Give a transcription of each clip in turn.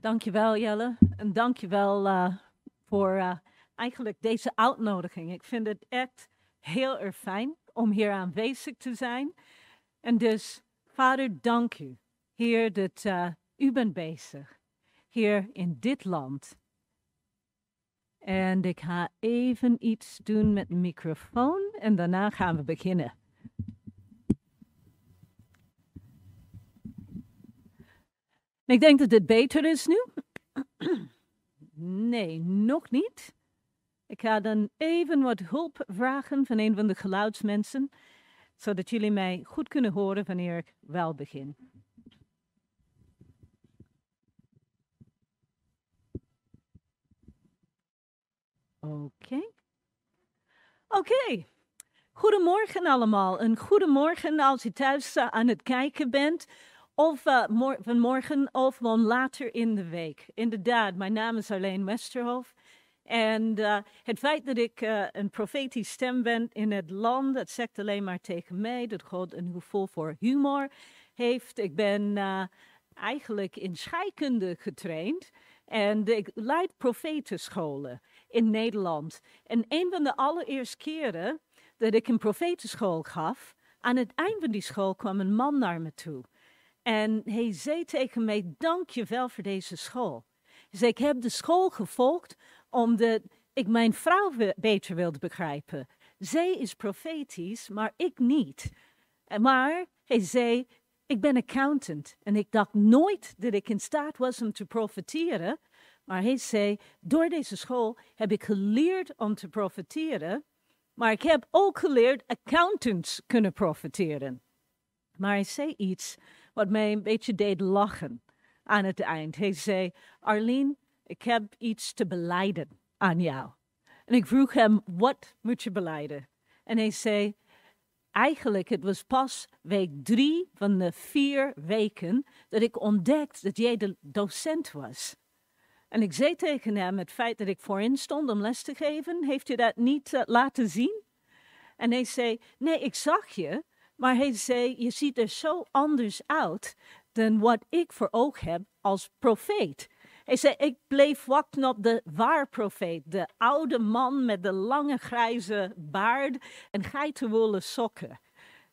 Dankjewel Jelle en dankjewel uh, voor uh, eigenlijk deze uitnodiging. Ik vind het echt heel erg fijn om hier aanwezig te zijn. En dus, Vader, dank u, Heer, dat uh, u bent bezig hier in dit land. En ik ga even iets doen met de microfoon en daarna gaan we beginnen. Ik denk dat dit beter is nu. Nee, nog niet. Ik ga dan even wat hulp vragen van een van de geluidsmensen, zodat jullie mij goed kunnen horen wanneer ik wel begin. Oké. Oké. Goedemorgen allemaal. Een goedemorgen als je thuis aan het kijken bent. Of uh, vanmorgen of van later in de week. Inderdaad, mijn naam is Arlene Westerhof. En uh, het feit dat ik uh, een profetische stem ben in het land, dat zegt alleen maar tegen mij dat God een gevoel voor humor heeft. Ik ben eigenlijk in scheikunde getraind en ik leid profetenscholen in Nederland. En een van de allereerste keren dat ik een profetenschool gaf, aan het eind van die school kwam een man naar me toe. En hij zei tegen mij, dank je wel voor deze school. Ik heb de school gevolgd omdat ik mijn vrouw beter wilde begrijpen. Zij is profetisch, maar ik niet. Maar hij zei, ik ben accountant en ik dacht nooit dat ik in staat was om te profiteren. Maar hij zei, door deze school heb ik geleerd om te profiteren, maar ik heb ook geleerd accountants kunnen profiteren. Maar hij zei iets wat mij een beetje deed lachen aan het eind. Hij zei, Arlene, ik heb iets te beleiden aan jou. En ik vroeg hem, wat moet je beleiden? En hij zei, eigenlijk, het was pas week drie van de vier weken dat ik ontdekte dat jij de docent was. En ik zei tegen hem, het feit dat ik voorin stond om les te geven, heeft u dat niet uh, laten zien? En hij zei, nee, ik zag je, maar hij zei, je ziet er zo anders uit dan wat ik voor oog heb als profeet. Hij zei, ik bleef wachten op de waar profeet, de oude man met de lange grijze baard en geitenwolle sokken.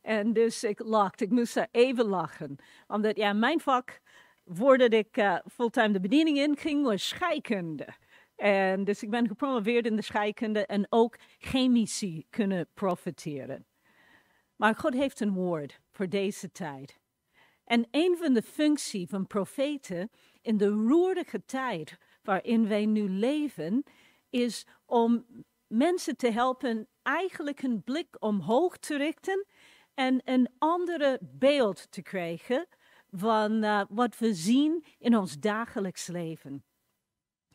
En dus ik lachte, ik moest even lachen. Omdat ja, mijn vak, voordat ik uh, fulltime de bediening inging, was scheikunde. En dus ik ben gepromoveerd in de scheikunde en ook chemici kunnen profiteren. Maar God heeft een woord voor deze tijd. En een van de functies van profeten in de roerige tijd waarin wij nu leven, is om mensen te helpen eigenlijk een blik omhoog te richten en een andere beeld te krijgen van uh, wat we zien in ons dagelijks leven.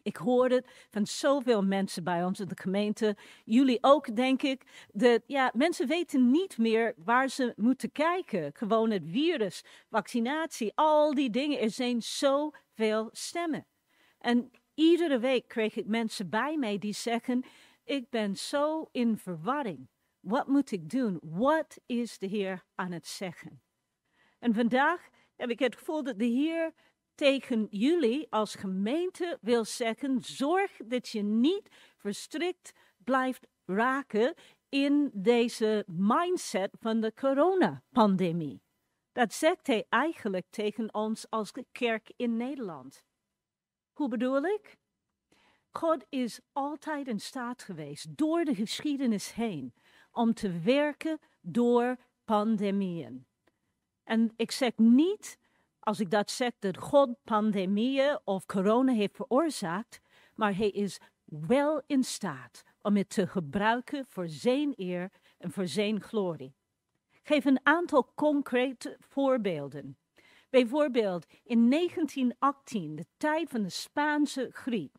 Ik hoor het van zoveel mensen bij ons in de gemeente. Jullie ook, denk ik. Dat ja, mensen weten niet meer waar ze moeten kijken. Gewoon het virus, vaccinatie, al die dingen. Er zijn zoveel stemmen. En iedere week kreeg ik mensen bij mij die zeggen: Ik ben zo in verwarring. Wat moet ik doen? Wat is de Heer aan het zeggen? En vandaag heb ik het gevoel dat de Heer tegen jullie als gemeente wil zeggen: zorg dat je niet verstrikt blijft raken in deze mindset van de coronapandemie. Dat zegt hij eigenlijk tegen ons als kerk in Nederland. Hoe bedoel ik? God is altijd in staat geweest, door de geschiedenis heen, om te werken door pandemieën. En ik zeg niet als ik dat zeg, dat God pandemieën of corona heeft veroorzaakt, maar hij is wel in staat om het te gebruiken voor zijn eer en voor zijn glorie. Ik geef een aantal concrete voorbeelden. Bijvoorbeeld in 1918, de tijd van de Spaanse griep.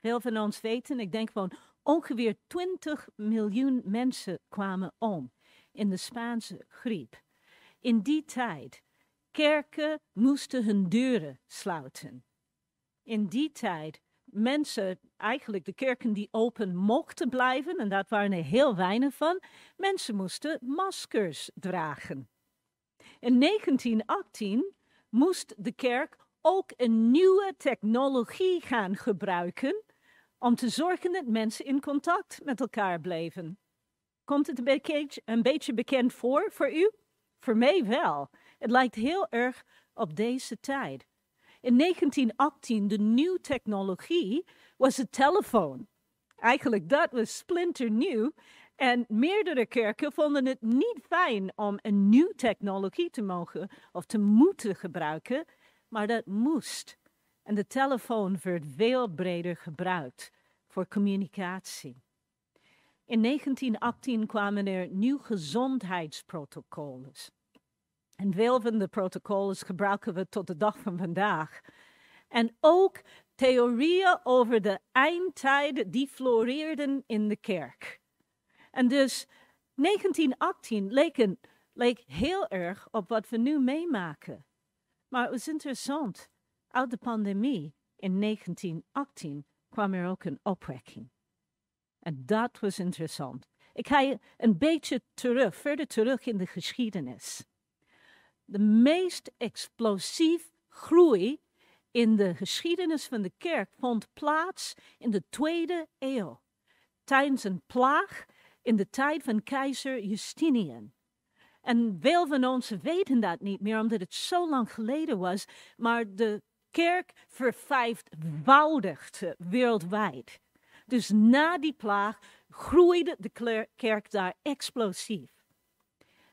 Veel van ons weten, ik denk gewoon ongeveer 20 miljoen mensen kwamen om in de Spaanse griep. In die tijd Kerken moesten hun deuren sluiten. In die tijd, mensen, eigenlijk de kerken die open mochten blijven, en dat waren er heel weinig van, mensen moesten maskers dragen. In 1918 moest de kerk ook een nieuwe technologie gaan gebruiken om te zorgen dat mensen in contact met elkaar bleven. Komt het een beetje, een beetje bekend voor voor u? Voor mij wel. Het lijkt heel erg op deze tijd. In 1918, de nieuwe technologie was de telefoon. Eigenlijk dat was splinternieuw. En meerdere kerken vonden het niet fijn om een nieuwe technologie te mogen of te moeten gebruiken, maar dat moest. En de telefoon werd veel breder gebruikt voor communicatie. In 1918 kwamen er nieuwe gezondheidsprotocollen. En veel van de protocollen gebruiken we tot de dag van vandaag. En ook theorieën over de eindtijd die floreerden in de kerk. En dus 1918 leek, leek heel erg op wat we nu meemaken. Maar het was interessant. Uit de pandemie in 1918 kwam er ook een opwekking. En dat was interessant. Ik ga je een beetje terug, verder terug in de geschiedenis. De meest explosief groei in de geschiedenis van de kerk vond plaats in de tweede eeuw, tijdens een plaag in de tijd van keizer Justinian. En veel van ons weten dat niet meer, omdat het zo lang geleden was, maar de kerk vervijfvoudigde wereldwijd. Dus na die plaag groeide de kerk daar explosief.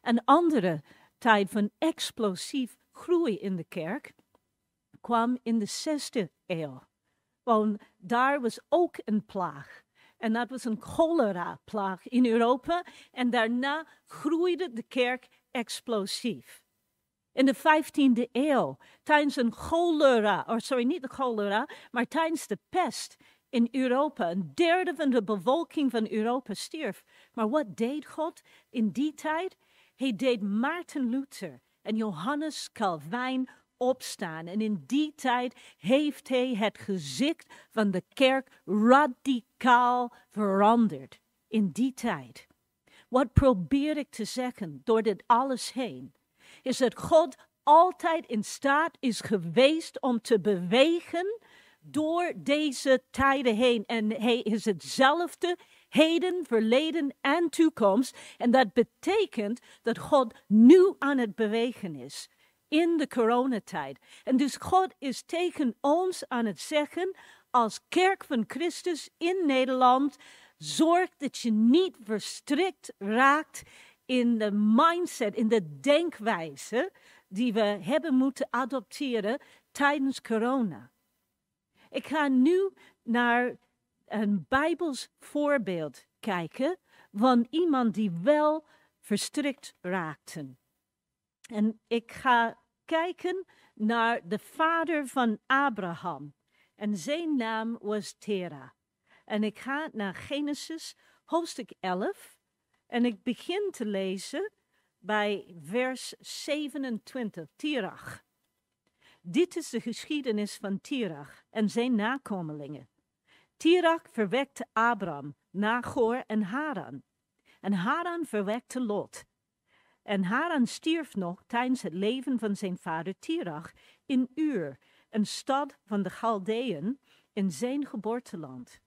Een andere tijd van explosief groei in de kerk kwam in de zesde eeuw. Want daar was ook een plaag. En dat was een cholera-plaag in Europa. En daarna groeide de kerk explosief. In de 15e eeuw, tijdens een cholera, of sorry, niet de cholera, maar tijdens de pest in Europa. Een derde van de bevolking van Europa stierf. Maar wat deed God in die tijd? Hij deed Maarten Luther en Johannes Calvijn opstaan. En in die tijd heeft hij het gezicht van de kerk radicaal veranderd. In die tijd. Wat probeer ik te zeggen door dit alles heen? Is dat God altijd in staat is geweest om te bewegen door deze tijden heen. En hij is hetzelfde heden, verleden en toekomst. En dat betekent dat God nu aan het bewegen is in de coronatijd. En dus God is tegen ons aan het zeggen, als kerk van Christus in Nederland, zorg dat je niet verstrikt raakt in de mindset, in de denkwijze die we hebben moeten adopteren tijdens corona. Ik ga nu naar een Bijbels voorbeeld kijken van iemand die wel verstrikt raakte. En ik ga kijken naar de vader van Abraham. En zijn naam was Tera. En ik ga naar Genesis hoofdstuk 11. En ik begin te lezen bij vers 27, Tirach. Dit is de geschiedenis van Tirach en zijn nakomelingen. Tirach verwekte Abram, Nagor en Haran. En Haran verwekte Lot. En Haran stierf nog tijdens het leven van zijn vader Tirach in Ur, een stad van de Galdeën in zijn geboorteland.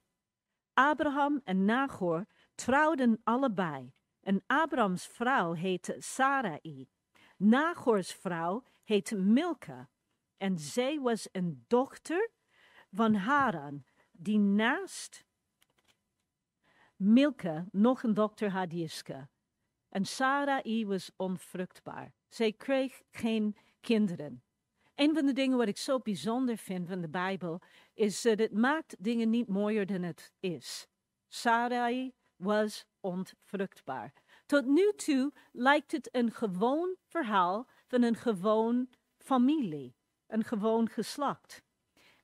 Abraham en Nagor trouwden allebei. En Abrams vrouw heette Sarai. Nagors vrouw heette Milka. En zij was een dochter van Haran, die naast Milka nog een dochter had. En Sarai was onvruchtbaar. Zij kreeg geen kinderen. Een van de dingen wat ik zo bijzonder vind van de Bijbel is dat het maakt dingen niet mooier dan het is. Sarai was onvruchtbaar. Tot nu toe lijkt het een gewoon verhaal van een gewoon familie, een gewoon geslacht.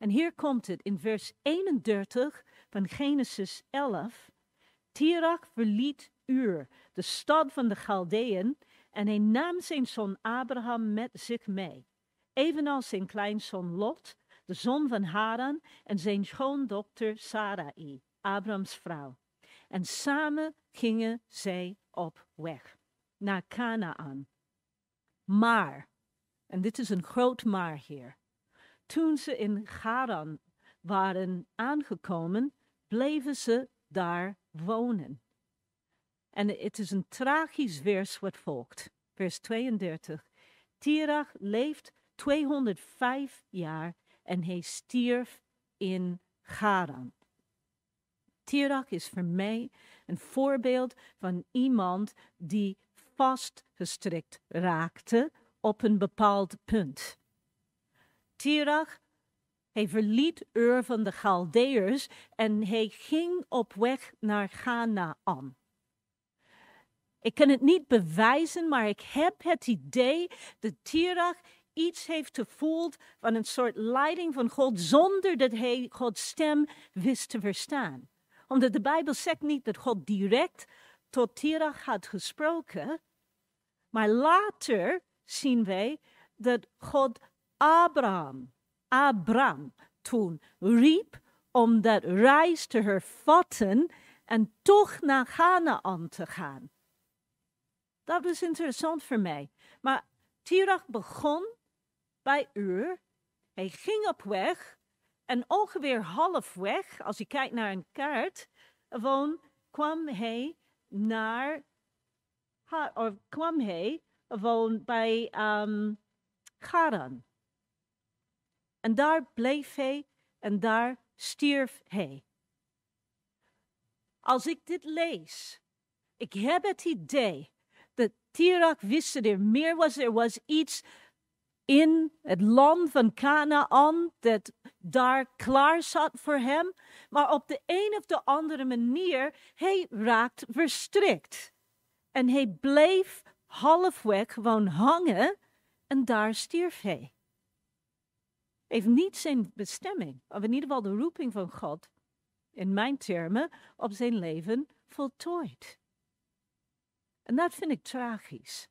En hier komt het in vers 31 van Genesis 11. Tirach verliet Ur, de stad van de Galdeën, en hij nam zijn zoon Abraham met zich mee, evenals zijn kleinzoon Lot, de zoon van Haran, en zijn schoondochter Sarai, Abrahams vrouw. En samen gingen zij op weg naar Canaan. Maar, en dit is een groot maar hier, toen ze in Garan waren aangekomen, bleven ze daar wonen. En het is een tragisch vers wat volgt. Vers 32. Tirach leeft 205 jaar en hij stierf in Garan. Tirach is voor mij een voorbeeld van iemand die vastgestrikt raakte op een bepaald punt. Tirach, hij verliet Ur van de Galdeërs en hij ging op weg naar Canaan. Ik kan het niet bewijzen, maar ik heb het idee dat Tirach iets heeft gevoeld van een soort leiding van God zonder dat hij Gods stem wist te verstaan. Omdat de Bijbel zegt niet dat God direct tot Tirach had gesproken, maar later zien wij dat God Abraham, Abraham toen riep om dat reis te hervatten en toch naar Canaan te gaan. Dat was interessant voor mij. Maar Tirach begon bij Ur. Hij ging op weg en ongeveer halfweg, als je kijkt naar een kaart, gewoon kwam hij naar, of kwam hij gewoon bij um. En daar bleef hij en daar stierf hij. Als ik dit lees, ik heb het idee dat Tirach wist er meer was. Er was iets in het land van Canaan dat daar klaar zat voor hem. Maar op de een of de andere manier, hij raakt verstrikt. En hij bleef halfweg gewoon hangen en daar stierf hij. Heeft niet zijn bestemming, of in ieder geval de roeping van God, in mijn termen, op zijn leven voltooid. En dat vind ik tragisch.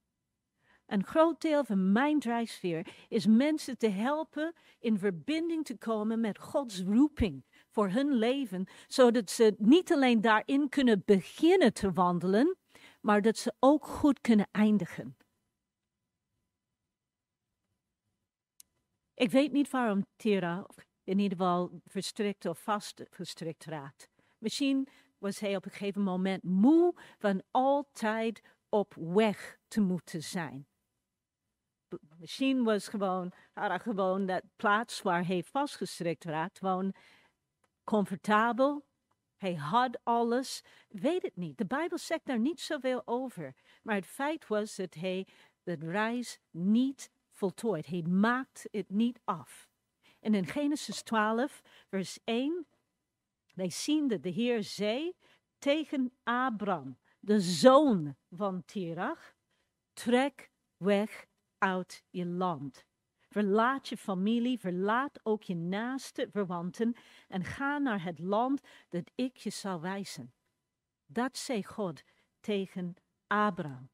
Een groot deel van mijn drijfveer is mensen te helpen in verbinding te komen met Gods roeping voor hun leven, zodat ze niet alleen daarin kunnen beginnen te wandelen, maar dat ze ook goed kunnen eindigen. Ik weet niet waarom Tira in ieder geval verstrikt of vastgestrikt raakt. Misschien was hij op een gegeven moment moe van altijd op weg te moeten zijn. Misschien was gewoon, had gewoon dat plaats waar hij vastgestrikt raakt, gewoon comfortabel. Hij had alles. Weet het niet. De Bijbel zegt daar niet zoveel over. Maar het feit was dat hij de reis niet voltooid. Hij maakt het niet af. En in Genesis 12, vers 1, wij zien dat de Heer zei tegen Abram, de zoon van Terach, trek weg uit je land. Verlaat je familie, verlaat ook je naaste verwanten en ga naar het land dat ik je zal wijzen. Dat zei God tegen Abraham.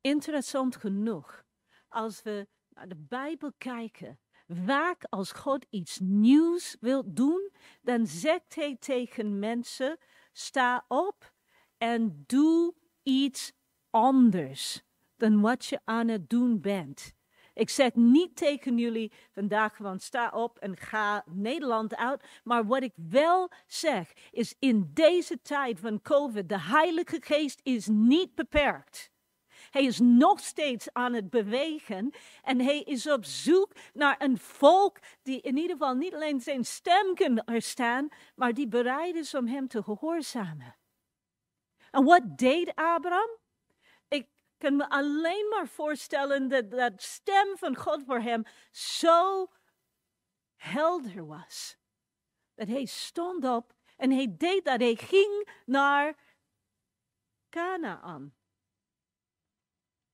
Interessant genoeg, als we naar de Bijbel kijken, vaak als God iets nieuws wil doen, dan zegt hij tegen mensen: sta op en doe iets anders dan wat je aan het doen bent. Ik zeg niet tegen jullie vandaag gewoon sta op en ga Nederland uit. Maar wat ik wel zeg is in deze tijd van COVID, de Heilige Geest is niet beperkt. Hij is nog steeds aan het bewegen en hij is op zoek naar een volk die in ieder geval niet alleen zijn stem kan verstaan, maar die bereid is om hem te gehoorzamen. En wat deed Abraham? Ik kan me alleen maar voorstellen dat dat stem van God voor hem zo helder was. Dat hij stond op en hij deed dat. Hij ging naar Canaan.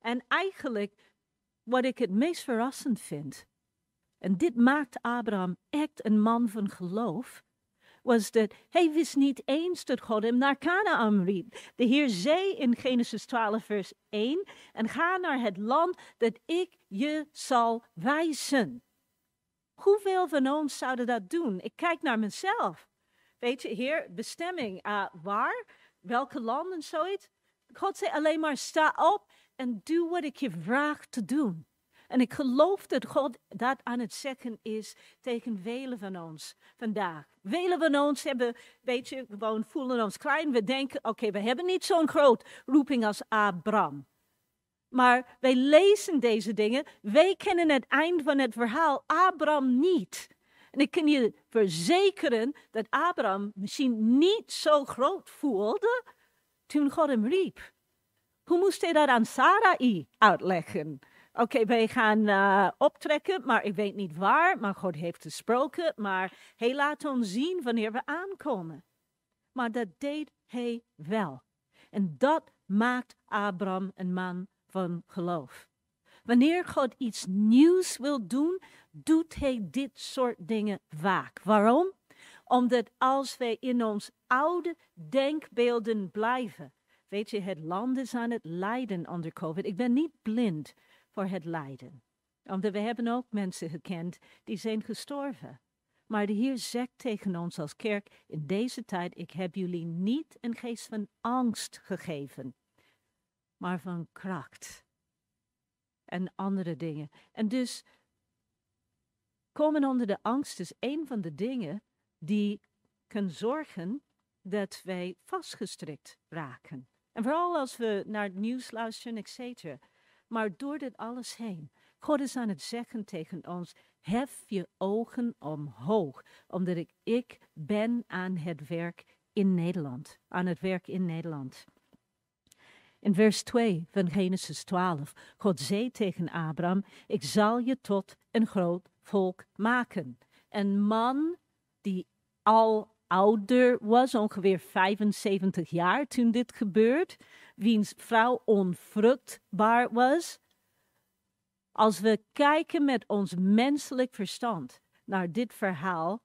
En eigenlijk, wat ik het meest verrassend vind, en dit maakt Abraham echt een man van geloof, was dat hij wist niet eens dat God hem naar Canaan riep. De Heer zei in Genesis 12, vers 1, en ga naar het land dat ik je zal wijzen. Hoeveel van ons zouden dat doen? Ik kijk naar mezelf. Weet je, Heer, bestemming, uh, waar? Welke landen, zoiets? God zei alleen maar, sta op en doe wat ik je vraag te doen. En ik geloof dat God dat aan het zeggen is tegen velen van ons vandaag. Velen van ons hebben, weet je, gewoon voelen ons klein. We denken, oké, we hebben niet zo'n groot roeping als Abraham. Maar wij lezen deze dingen. Wij kennen het eind van het verhaal. Abraham niet. En ik kan je verzekeren dat Abraham misschien niet zo groot voelde toen God hem riep. Hoe moest hij dat aan Sarai uitleggen? Oké, wij gaan uh, optrekken, maar ik weet niet waar. Maar God heeft gesproken, maar hij laat ons zien wanneer we aankomen. Maar dat deed hij wel. En dat maakt Abraham een man van geloof. Wanneer God iets nieuws wil doen, doet hij dit soort dingen vaak. Waarom? Omdat als wij in ons oude denkbeelden blijven. Weet je, het land is aan het lijden onder COVID. Ik ben niet blind voor het lijden. Omdat we hebben ook mensen gekend die zijn gestorven. Maar de Heer zegt tegen ons als kerk in deze tijd, ik heb jullie niet een geest van angst gegeven, maar van kracht en andere dingen. En dus komen onder de angst is een van de dingen die kan zorgen dat wij vastgestrikt raken. En vooral als we naar het nieuws luisteren, et cetera. Maar door dit alles heen, God is aan het zeggen tegen ons, hef je ogen omhoog, omdat ik, ik ben aan het werk in Nederland, aan het werk in Nederland. In vers 2 van Genesis 12, God zei tegen Abraham, ik zal je tot een groot volk maken. Een man die al ouder was, ongeveer 75 jaar toen dit gebeurde, wiens vrouw onvruchtbaar was. Als we kijken met ons menselijk verstand naar dit verhaal,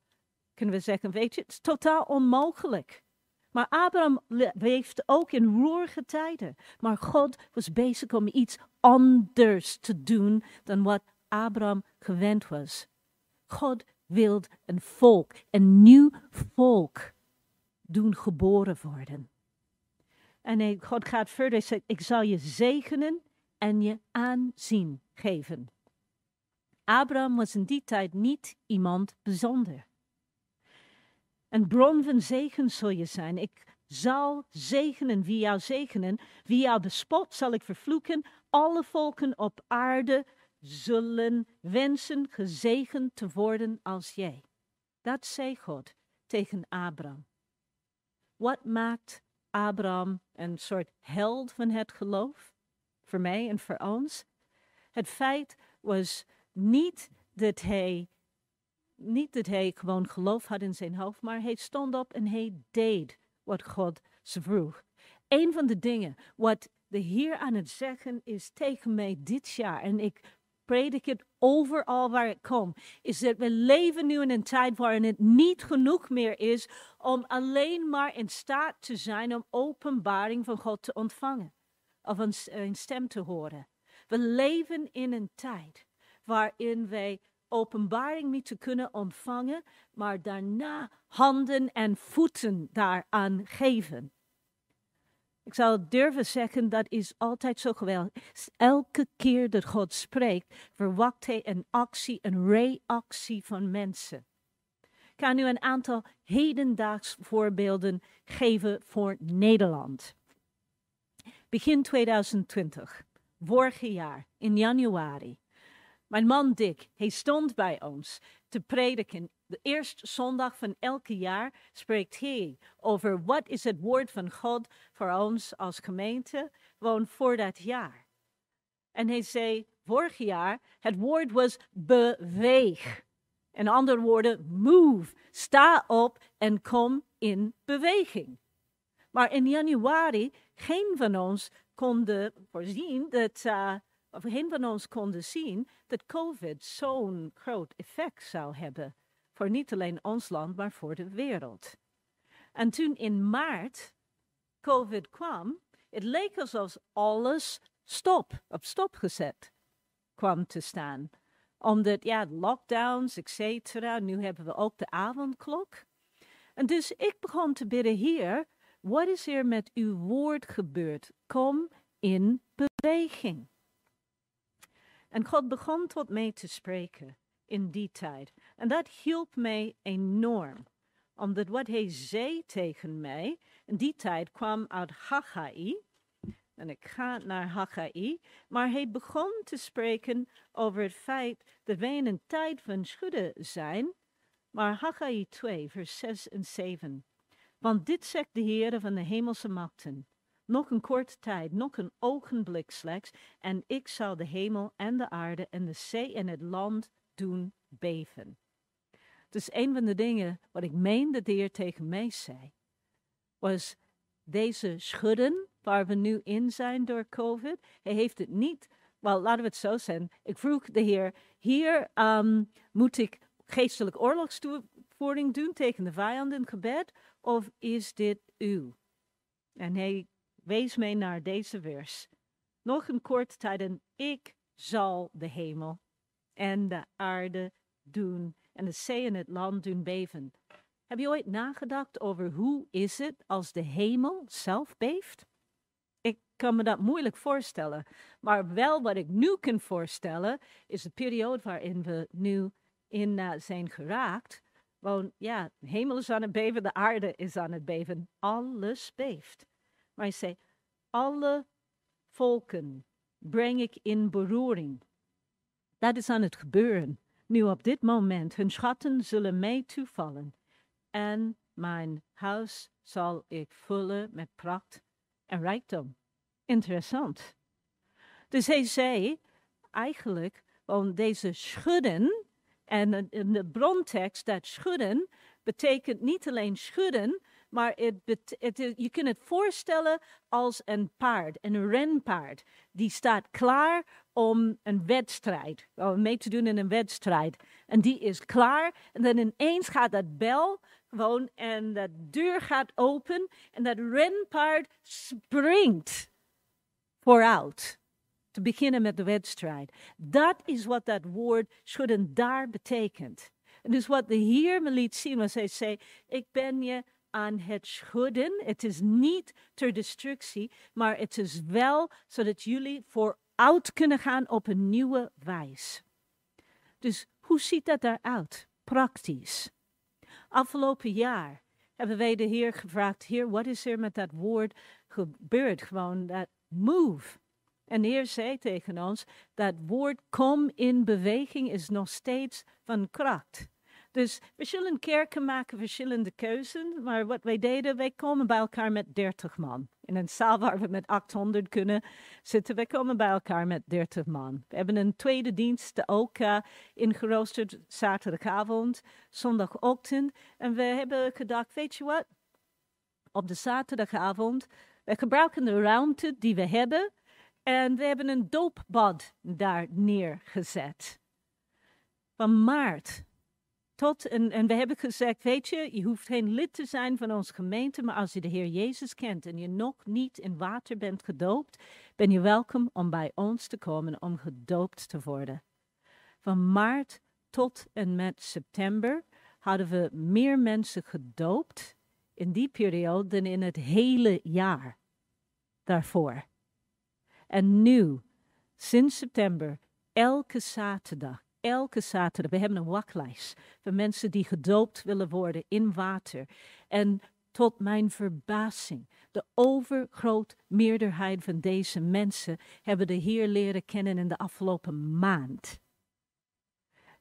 kunnen we zeggen, weet je, het is totaal onmogelijk. Maar Abraham leeft ook in roerige tijden. Maar God was bezig om iets anders te doen dan wat Abraham gewend was. God wilde een volk, een nieuw volk, doen geboren worden. En God gaat verder en zegt, ik zal je zegenen en je aanzien geven. Abraham was in die tijd niet iemand bijzonder. Een bron van zegen zul je zijn. Ik zal zegenen wie jou zegenen. Wie jou bespot zal ik vervloeken. Alle volken op aarde zullen wensen gezegend te worden als jij. Dat zei God tegen Abraham. Wat maakt Abraham een soort held van het geloof? Voor mij en voor ons. Het feit was niet dat hij niet dat hij gewoon geloof had in zijn hoofd, maar hij stond op en hij deed wat God ze vroeg. Een van de dingen wat de Heer aan het zeggen is tegen mij dit jaar, en ik predik het overal waar ik kom, is dat we leven nu in een tijd waarin het niet genoeg meer is om alleen maar in staat te zijn om openbaring van God te ontvangen of een, een stem te horen. We leven in een tijd waarin wij openbaring niet te kunnen ontvangen, maar daarna handen en voeten daaraan geven. Ik zou durven zeggen, dat is altijd zo geweldig. Elke keer dat God spreekt, verwacht hij een actie, een reactie van mensen. Ik ga nu een aantal hedendaags voorbeelden geven voor Nederland. Begin 2020, vorig jaar, in januari, mijn man Dick, hij stond bij ons te prediken. De eerste zondag van elke jaar spreekt hij over wat is het woord van God voor ons als gemeente, gewoon voor dat jaar. En hij zei, vorig jaar, het woord was beweeg. In andere woorden, move, sta op en kom in beweging. Maar in januari, geen van ons konden voorzien dat... Uh, of geen van ons konden zien dat COVID zo'n groot effect zou hebben. Voor niet alleen ons land, maar voor de wereld. En toen in maart COVID kwam, het leek alsof alles stop, op stop gezet kwam te staan. Omdat, ja, lockdowns, et cetera, nu hebben we ook de avondklok. En dus ik begon te bidden, hier, wat is er met uw woord gebeurd? Kom in beweging. En God begon tot mij te spreken in die tijd. En dat hielp mij enorm. Omdat wat hij zei tegen mij, in die tijd kwam uit Haggai. En ik ga naar Haggai. Maar hij begon te spreken over het feit dat wij in een tijd van schudden zijn. Maar Haggai 2, vers 6 en 7. Want dit zegt de Heer van de hemelse machten. Nog een korte tijd, nog een ogenblik slechts, en ik zal de hemel en de aarde en de zee en het land doen beven. Dus een van de dingen wat ik meen dat de Heer tegen mij zei, was deze schudden waar we nu in zijn door COVID. Hij heeft het niet, wel laten we het zo zeggen. Ik vroeg de Heer, hier um, moet ik geestelijk oorlogsvoering doen tegen de vijand in gebed, of is dit u? En hij wees mij naar deze vers. Nog een korte tijd en ik zal de hemel en de aarde doen en de zee en het land doen beven. Heb je ooit nagedacht over hoe is het als de hemel zelf beeft? Ik kan me dat moeilijk voorstellen. Maar wel wat ik nu kan voorstellen, is de periode waarin we nu in uh, zijn geraakt. Want ja, de hemel is aan het beven, de aarde is aan het beven. Alles beeft. Maar hij zei, alle volken breng ik in beroering. Dat is aan het gebeuren. Nu op dit moment, hun schatten zullen mij toevallen. En mijn huis zal ik vullen met pracht en rijkdom. Interessant. Dus hij zei eigenlijk, om deze schudden, en in de brontekst, dat schudden betekent niet alleen schudden, maar je kunt het voorstellen als een paard, een renpaard. Die staat klaar om een wedstrijd, om mee te doen in een wedstrijd. En die is klaar. En dan ineens gaat dat bel gewoon en de deur gaat open en dat renpaard springt vooruit. Te beginnen met de wedstrijd. Dat is wat dat woord schudden daar betekent. En dus wat de Heer me liet zien was hij zei, ik ben je aan het schudden. Het is niet ter destructie, maar het is wel zodat jullie vooruit kunnen gaan op een nieuwe wijze. Dus hoe ziet dat eruit, praktisch? Afgelopen jaar hebben wij de Heer gevraagd, Heer, wat is er met dat woord gebeurd? Gewoon dat move. En de Heer zei tegen ons, dat woord kom in beweging is nog steeds van kracht. Dus verschillende kerken maken verschillende keuzes. Maar wat wij deden, wij komen bij elkaar met 30 man. In een zaal waar we met 800 kunnen zitten, wij komen bij elkaar met 30 man. We hebben een tweede dienst ook uh, ingeroosterd, zaterdagavond, zondagochtend. En we hebben gedacht, weet je wat? Op de zaterdagavond, we gebruiken de ruimte die we hebben. En we hebben een doopbad daar neergezet. Van maart tot, en, en we hebben gezegd, weet je, je hoeft geen lid te zijn van onze gemeente, maar als je de Heer Jezus kent en je nog niet in water bent gedoopt, ben je welkom om bij ons te komen om gedoopt te worden. Van maart tot en met september hadden we meer mensen gedoopt in die periode dan in het hele jaar daarvoor. En nu, sinds september, elke zaterdag elke zaterdag. We hebben een wachtlijst van mensen die gedoopt willen worden in water. En tot mijn verbazing, de overgroot meerderheid van deze mensen hebben de Heer leren kennen in de afgelopen maand.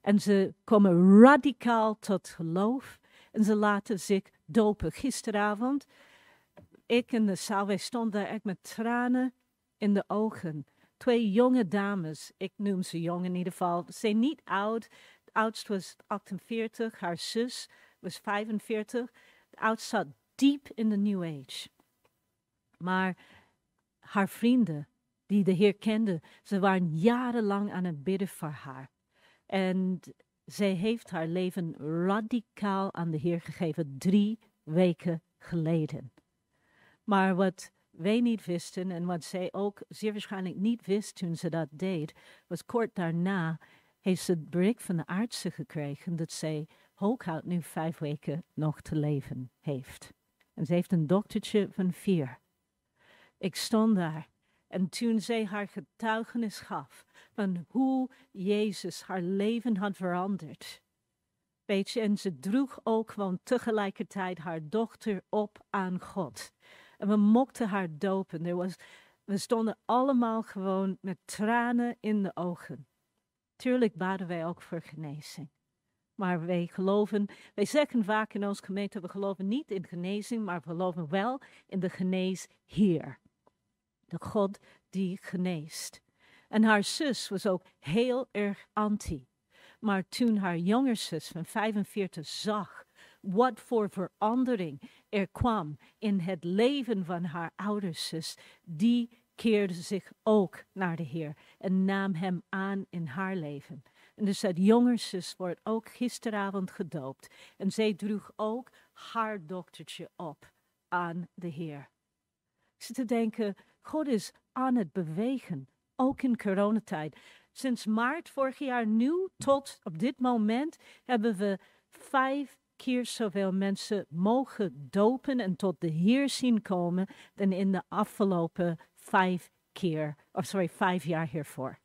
En ze komen radicaal tot geloof en ze laten zich dopen. Gisteravond, ik en de zaal, wij stonden daar echt met tranen in de ogen twee jonge dames. Ik noem ze jong in ieder geval. Ze zijn niet oud. De oudste was 48, haar zus was 45. De oudste zat diep in de New Age. Maar haar vrienden, die de Heer kenden, ze waren jarenlang aan het bidden voor haar. En zij heeft haar leven radicaal aan de Heer gegeven, drie weken geleden. Maar wat wij niet wisten en wat zij ook zeer waarschijnlijk niet wist toen ze dat deed, was kort daarna heeft ze het bericht van de artsen gekregen dat zij hooguit nu vijf weken nog te leven heeft. En ze heeft een doktertje van vier. Ik stond daar en toen zij haar getuigenis gaf van hoe Jezus haar leven had veranderd. Weet je, en ze droeg ook gewoon tegelijkertijd haar dochter op aan God. En we mochten haar dopen. Was, we stonden allemaal gewoon met tranen in de ogen. Tuurlijk baden wij ook voor genezing. Maar wij geloven, wij zeggen vaak in onze gemeente, we geloven niet in genezing, maar we geloven wel in de geneesheer. De God die geneest. En haar zus was ook heel erg anti. Maar toen haar jongere zus van 45 zag wat voor verandering er kwam in het leven van haar ouderzus, die keerde zich ook naar de Heer en nam hem aan in haar leven. En dus dat jongerzus wordt ook gisteravond gedoopt. En zij droeg ook haar dochtertje op aan de Heer. Ik zit te denken, God is aan het bewegen, ook in coronatijd. Sinds maart vorig jaar nu tot op dit moment hebben we vijf keer zoveel mensen mogen dopen en tot de Heer zien komen dan in de afgelopen vijf keer, of sorry, vijf jaar hiervoor.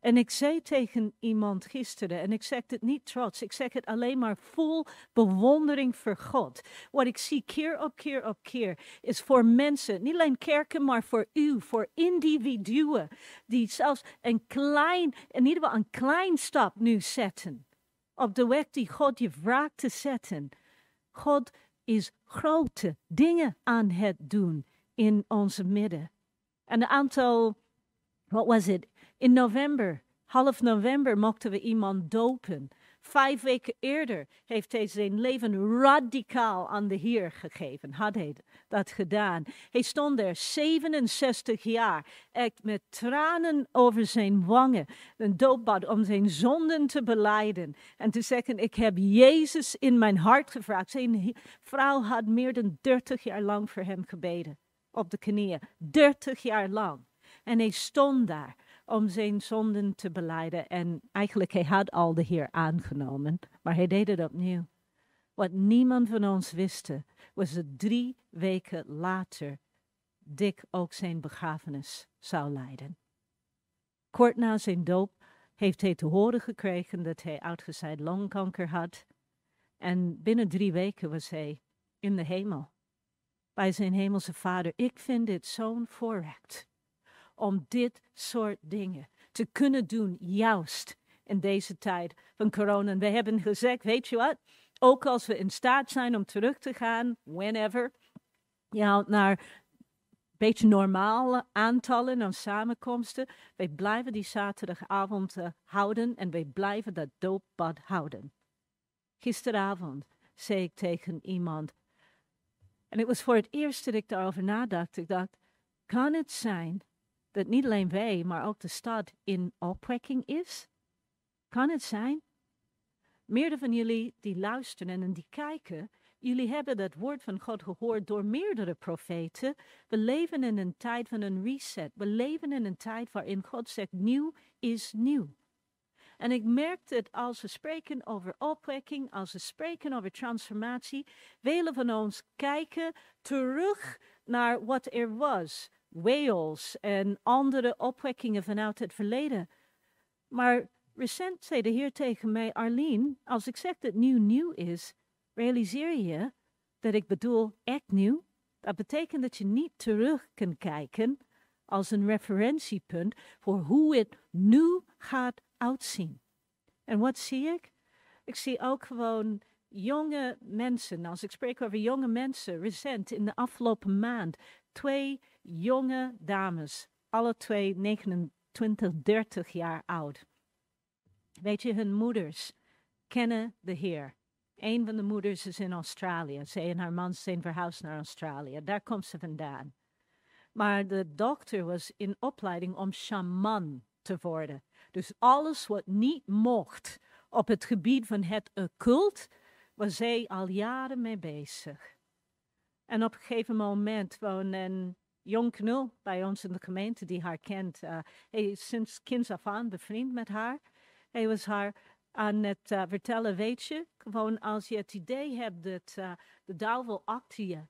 En ik zei tegen iemand gisteren, en ik zeg het niet trots, ik zeg het alleen maar vol bewondering voor God. Wat ik zie keer op keer op keer is voor mensen, niet alleen kerken, maar voor u, voor individuen, die zelfs een klein, in ieder geval een klein stap nu zetten op de weg die God je vraagt te zetten. God is grote dingen aan het doen in onze midden. En een aantal, wat was het? In november, half november, mochten we iemand dopen. Vijf weken eerder heeft hij zijn leven radicaal aan de Heer gegeven. Had hij dat gedaan. Hij stond er 67 jaar, echt met tranen over zijn wangen. Een doopbad om zijn zonden te beleiden. En te zeggen, ik heb Jezus in mijn hart gevraagd. Zijn vrouw had meer dan 30 jaar lang voor hem gebeden. Op de knieën. 30 jaar lang. En hij stond daar om zijn zonden te beleiden. En eigenlijk, hij had al de Heer aangenomen, maar hij deed het opnieuw. Wat niemand van ons wist, was dat drie weken later Dick ook zijn begrafenis zou leiden. Kort na zijn doop heeft hij te horen gekregen dat hij uitgezaaid longkanker had. En binnen drie weken was hij in de hemel. Bij zijn hemelse vader. Ik vind dit zo'n voorrecht om dit soort dingen te kunnen doen, juist in deze tijd van corona. We hebben gezegd, weet je wat, ook als we in staat zijn om terug te gaan, whenever, ja, naar een beetje normale aantallen aan samenkomsten, wij blijven die zaterdagavond uh, houden en wij blijven dat doopbad houden. Gisteravond zei ik tegen iemand, en het was voor het eerst dat ik daarover nadacht, ik dacht, kan het zijn dat niet alleen wij, maar ook de stad in opwekking is? Kan het zijn? Meerdere van jullie die luisteren en die kijken, jullie hebben dat woord van God gehoord door meerdere profeten. We leven in een tijd van een reset. We leven in een tijd waarin God zegt: nieuw is nieuw. En ik merk dat als we spreken over opwekking, als we spreken over transformatie, velen van ons kijken terug naar wat er was. Wales en andere opwekkingen vanuit het verleden. Maar recent zei de Heer tegen mij, Arlene, als ik zeg dat nieuw nieuw is, realiseer je dat ik bedoel echt nieuw? Dat betekent dat je niet terug kan kijken als een referentiepunt voor hoe het nu gaat uitzien. En wat zie ik? Ik zie ook gewoon jonge mensen, als ik spreek over jonge mensen, recent in de afgelopen maand, twee jonge dames, alle twee 29, 30 jaar oud. Weet je, hun moeders kennen de Heer. Een van de moeders is in Australië. Zij en haar man zijn verhuisd naar Australië. Daar komt ze vandaan. Maar de dokter was in opleiding om shaman te worden. Dus alles wat niet mocht op het gebied van het occult, was zij al jaren mee bezig. En op een gegeven moment woonde een jong knul bij ons in de gemeente die haar kent. Hij is sinds kinds af aan bevriend met haar. Hij was haar aan het uh, vertellen, weet je, gewoon als je het idee hebt dat uh, de duivel achter je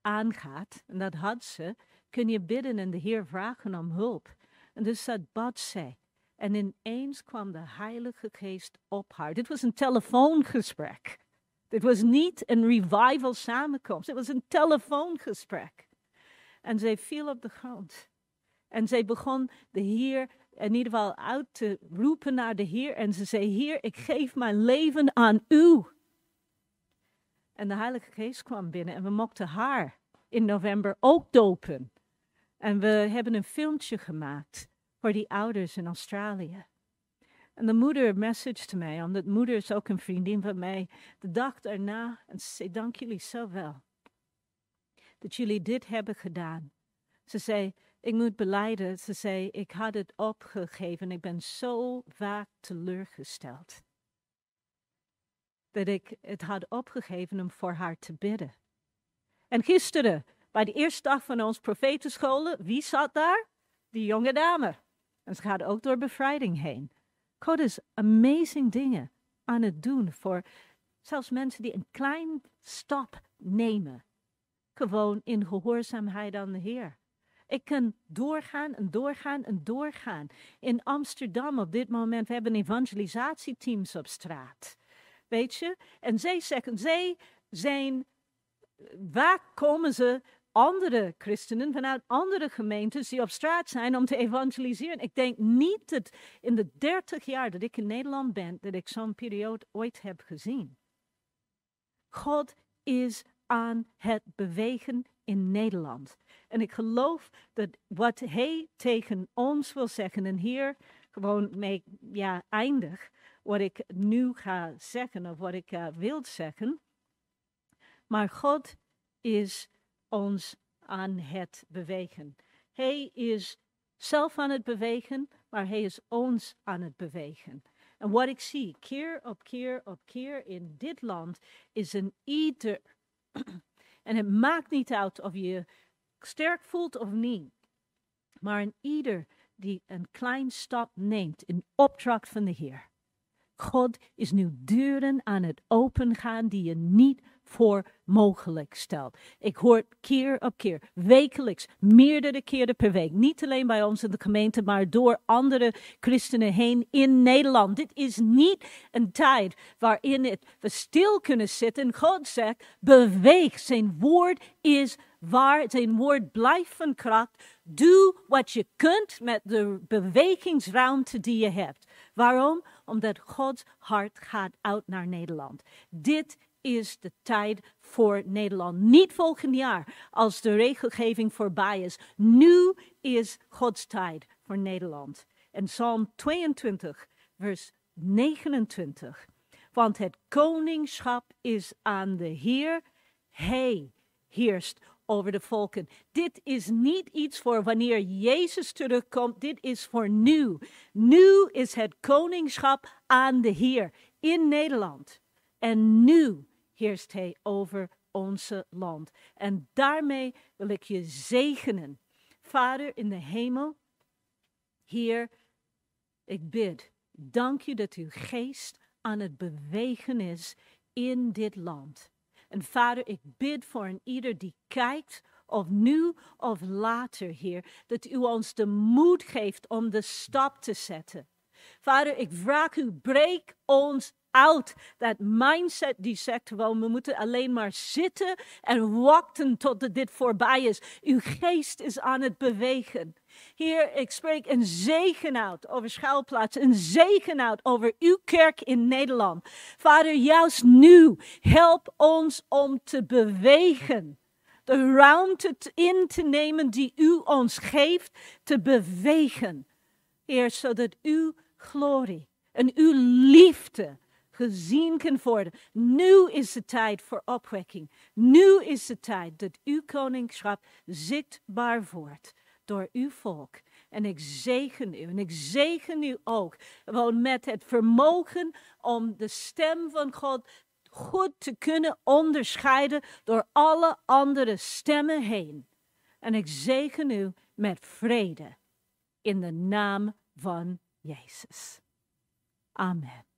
aangaat, en dat had ze, kun je bidden en de Heer vragen om hulp. En dus zat bad zij. En ineens kwam de Heilige Geest op haar. Dit was een telefoongesprek. Dit was niet een revival samenkomst. Het was een telefoongesprek. En zij viel op de grond. En zij begon de Heer in ieder geval uit te roepen naar de Heer. En ze zei, Heer, ik geef mijn leven aan u. En de Heilige Geest kwam binnen en we mochten haar in november ook dopen. En we hebben een filmpje gemaakt voor die ouders in Australië. En de moeder messaged mij, omdat moeder is ook een vriendin van mij, de dag daarna. En ze zei, dank jullie zo wel dat jullie dit hebben gedaan. Ze zei, ik moet beleiden. Ze zei, ik had het opgegeven. Ik ben zo vaak teleurgesteld. Dat ik het had opgegeven om voor haar te bidden. En gisteren, bij de eerste dag van ons profetenscholen, wie zat daar? Die jonge dame. En ze gaat ook door bevrijding heen. God is amazing dingen aan het doen voor zelfs mensen die een klein stap nemen. Gewoon in gehoorzaamheid aan de Heer. Ik kan doorgaan en doorgaan en doorgaan. In Amsterdam op dit moment, we hebben evangelisatieteams op straat. Weet je? En zij zeggen, zij zijn, waar komen ze andere christenen vanuit andere gemeentes die op straat zijn om te evangeliseren. Ik denk niet dat in de dertig jaar dat ik in Nederland ben, dat ik zo'n periode ooit heb gezien. God is aan het bewegen in Nederland. En ik geloof dat wat hij tegen ons wil zeggen, en hier gewoon mee ja, eindig wat ik nu ga zeggen of wat ik uh, wil zeggen. Maar God is ons aan het bewegen. Hij is zelf aan het bewegen, maar hij is ons aan het bewegen. En wat ik zie keer op keer op keer in dit land is een ieder. en het maakt niet uit of je sterk voelt of niet. Maar een ieder die een klein stap neemt in opdracht van de Heer. God is nu deuren aan het opengaan die je niet voor mogelijk stelt. Ik hoor keer op keer, wekelijks, meerdere keren per week. Niet alleen bij ons in de gemeente, maar door andere christenen heen in Nederland. Dit is niet een tijd waarin het, we stil kunnen zitten. God zegt, beweeg. Zijn woord is waar. Zijn woord blijft van kracht. Doe wat je kunt met de bewegingsruimte die je hebt. Waarom? Omdat Gods hart gaat uit naar Nederland. Dit is de tijd voor Nederland. Niet volgend jaar, als de regelgeving voorbij is. Nu is Gods tijd voor Nederland. En Psalm 22, vers 29. Want het koningschap is aan de Heer. Hij heerst over de volken. Dit is niet iets voor wanneer Jezus terugkomt. Dit is voor nu. Nu is het koningschap aan de Heer in Nederland. En nu heerst Hij over onze land. En daarmee wil ik je zegenen. Vader in de hemel, Heer, ik bid, dank je dat uw geest aan het bewegen is in dit land. En Vader, ik bid voor een ieder die kijkt, of nu of later, Heer, dat u ons de moed geeft om de stap te zetten. Vader, ik vraag u, breek ons uit dat mindset die zegt gewoon, we moeten alleen maar zitten en wachten tot dit voorbij is. Uw geest is aan het bewegen. Heer, ik spreek een zegen uit over schuilplaats, een zegen uit over uw kerk in Nederland. Vader, juist nu, help ons om te bewegen. De ruimte in te nemen die u ons geeft, te bewegen. Heer, zodat uw glorie en uw liefde gezien kan worden. Nu is de tijd voor opwekking. Nu is de tijd dat uw koningschap zichtbaar wordt door uw volk. En ik zegen u en ik zegen u ook gewoon met het vermogen om de stem van God goed te kunnen onderscheiden door alle andere stemmen heen. En ik zegen u met vrede in de naam van Jezus. Amen.